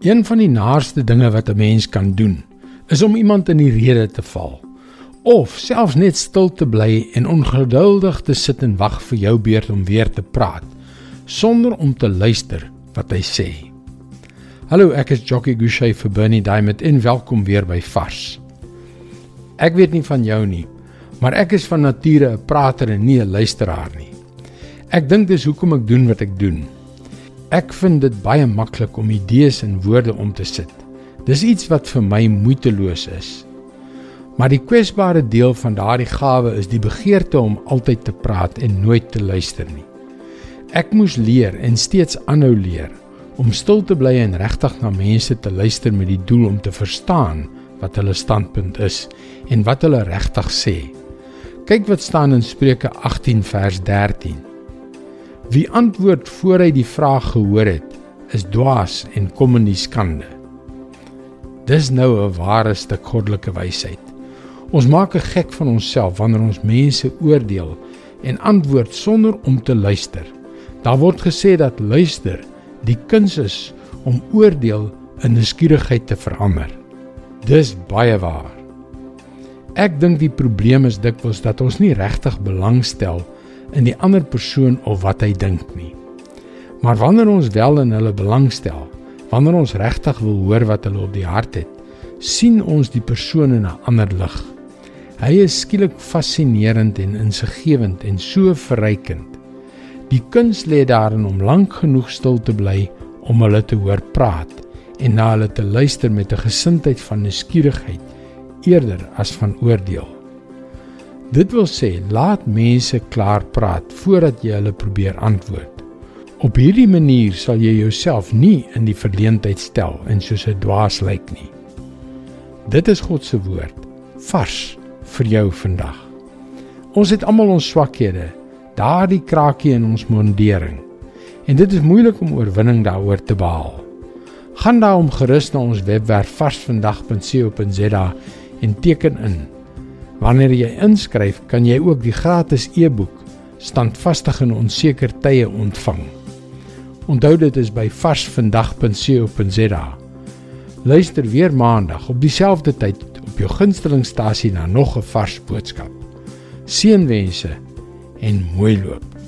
Een van die naaste dinge wat 'n mens kan doen, is om iemand in die rede te val of selfs net stil te bly en ongeduldig te sit en wag vir jou beurt om weer te praat sonder om te luister wat hy sê. Hallo, ek is Jockey Gouchee vir Bernie Diamond en welkom weer by Vars. Ek weet nie van jou nie, maar ek is van nature 'n prater en nie 'n luisteraar nie. Ek dink dis hoekom ek doen wat ek doen. Ek vind dit baie maklik om idees in woorde om te sit. Dis iets wat vir my moeiteloos is. Maar die kwesbare deel van daardie gawe is die begeerte om altyd te praat en nooit te luister nie. Ek moes leer en steeds aanhou leer om stil te bly en regtig na mense te luister met die doel om te verstaan wat hulle standpunt is en wat hulle regtig sê. Kyk wat staan in Spreuke 18 vers 13. Wie antwoord voor hy die vraag gehoor het, is dwaas en kom in die skande. Dis nou 'n ware stuk goddelike wysheid. Ons maak 'n gek van onsself wanneer ons mense oordeel en antwoord sonder om te luister. Daar word gesê dat luister die kuns is om oordeel in nuuskierigheid te verander. Dis baie waar. Ek dink die probleem is dikwels dat ons nie regtig belangstel nie in die ander persoon of wat hy dink nie. Maar wanneer ons wel in hulle belangstel, wanneer ons regtig wil hoor wat hulle op die hart het, sien ons die persoon in 'n ander lig. Hy is skielik fascinerend en insiggewend en so verrykend. Die kuns lê daarin om lank genoeg stil te bly om hulle te hoor praat en na hulle te luister met 'n gesindheid van nuuskierigheid eerder as van oordeel. Dit wil sê, laat mense klaar praat voordat jy hulle probeer antwoord. Op hierdie manier sal jy jouself nie in die verleentheid stel en soos 'n dwaas lyk nie. Dit is God se woord, vars vir jou vandag. Ons het almal ons swakhede, daardie krakie in ons mondering. En dit is moeilik om oorwinning daaroor te behaal. Gaan daarom gerus na ons webwerf varsvandag.co.za en teken in Wanneer jy inskryf, kan jy ook die gratis e-boek Standvastig in onseker tye ontvang. Onthou dit is by varsvandag.co.za. Luister weer maandag op dieselfde tyd op jou gunstelingstasie na nog 'n vars boodskap. Seënwense en mooi loop.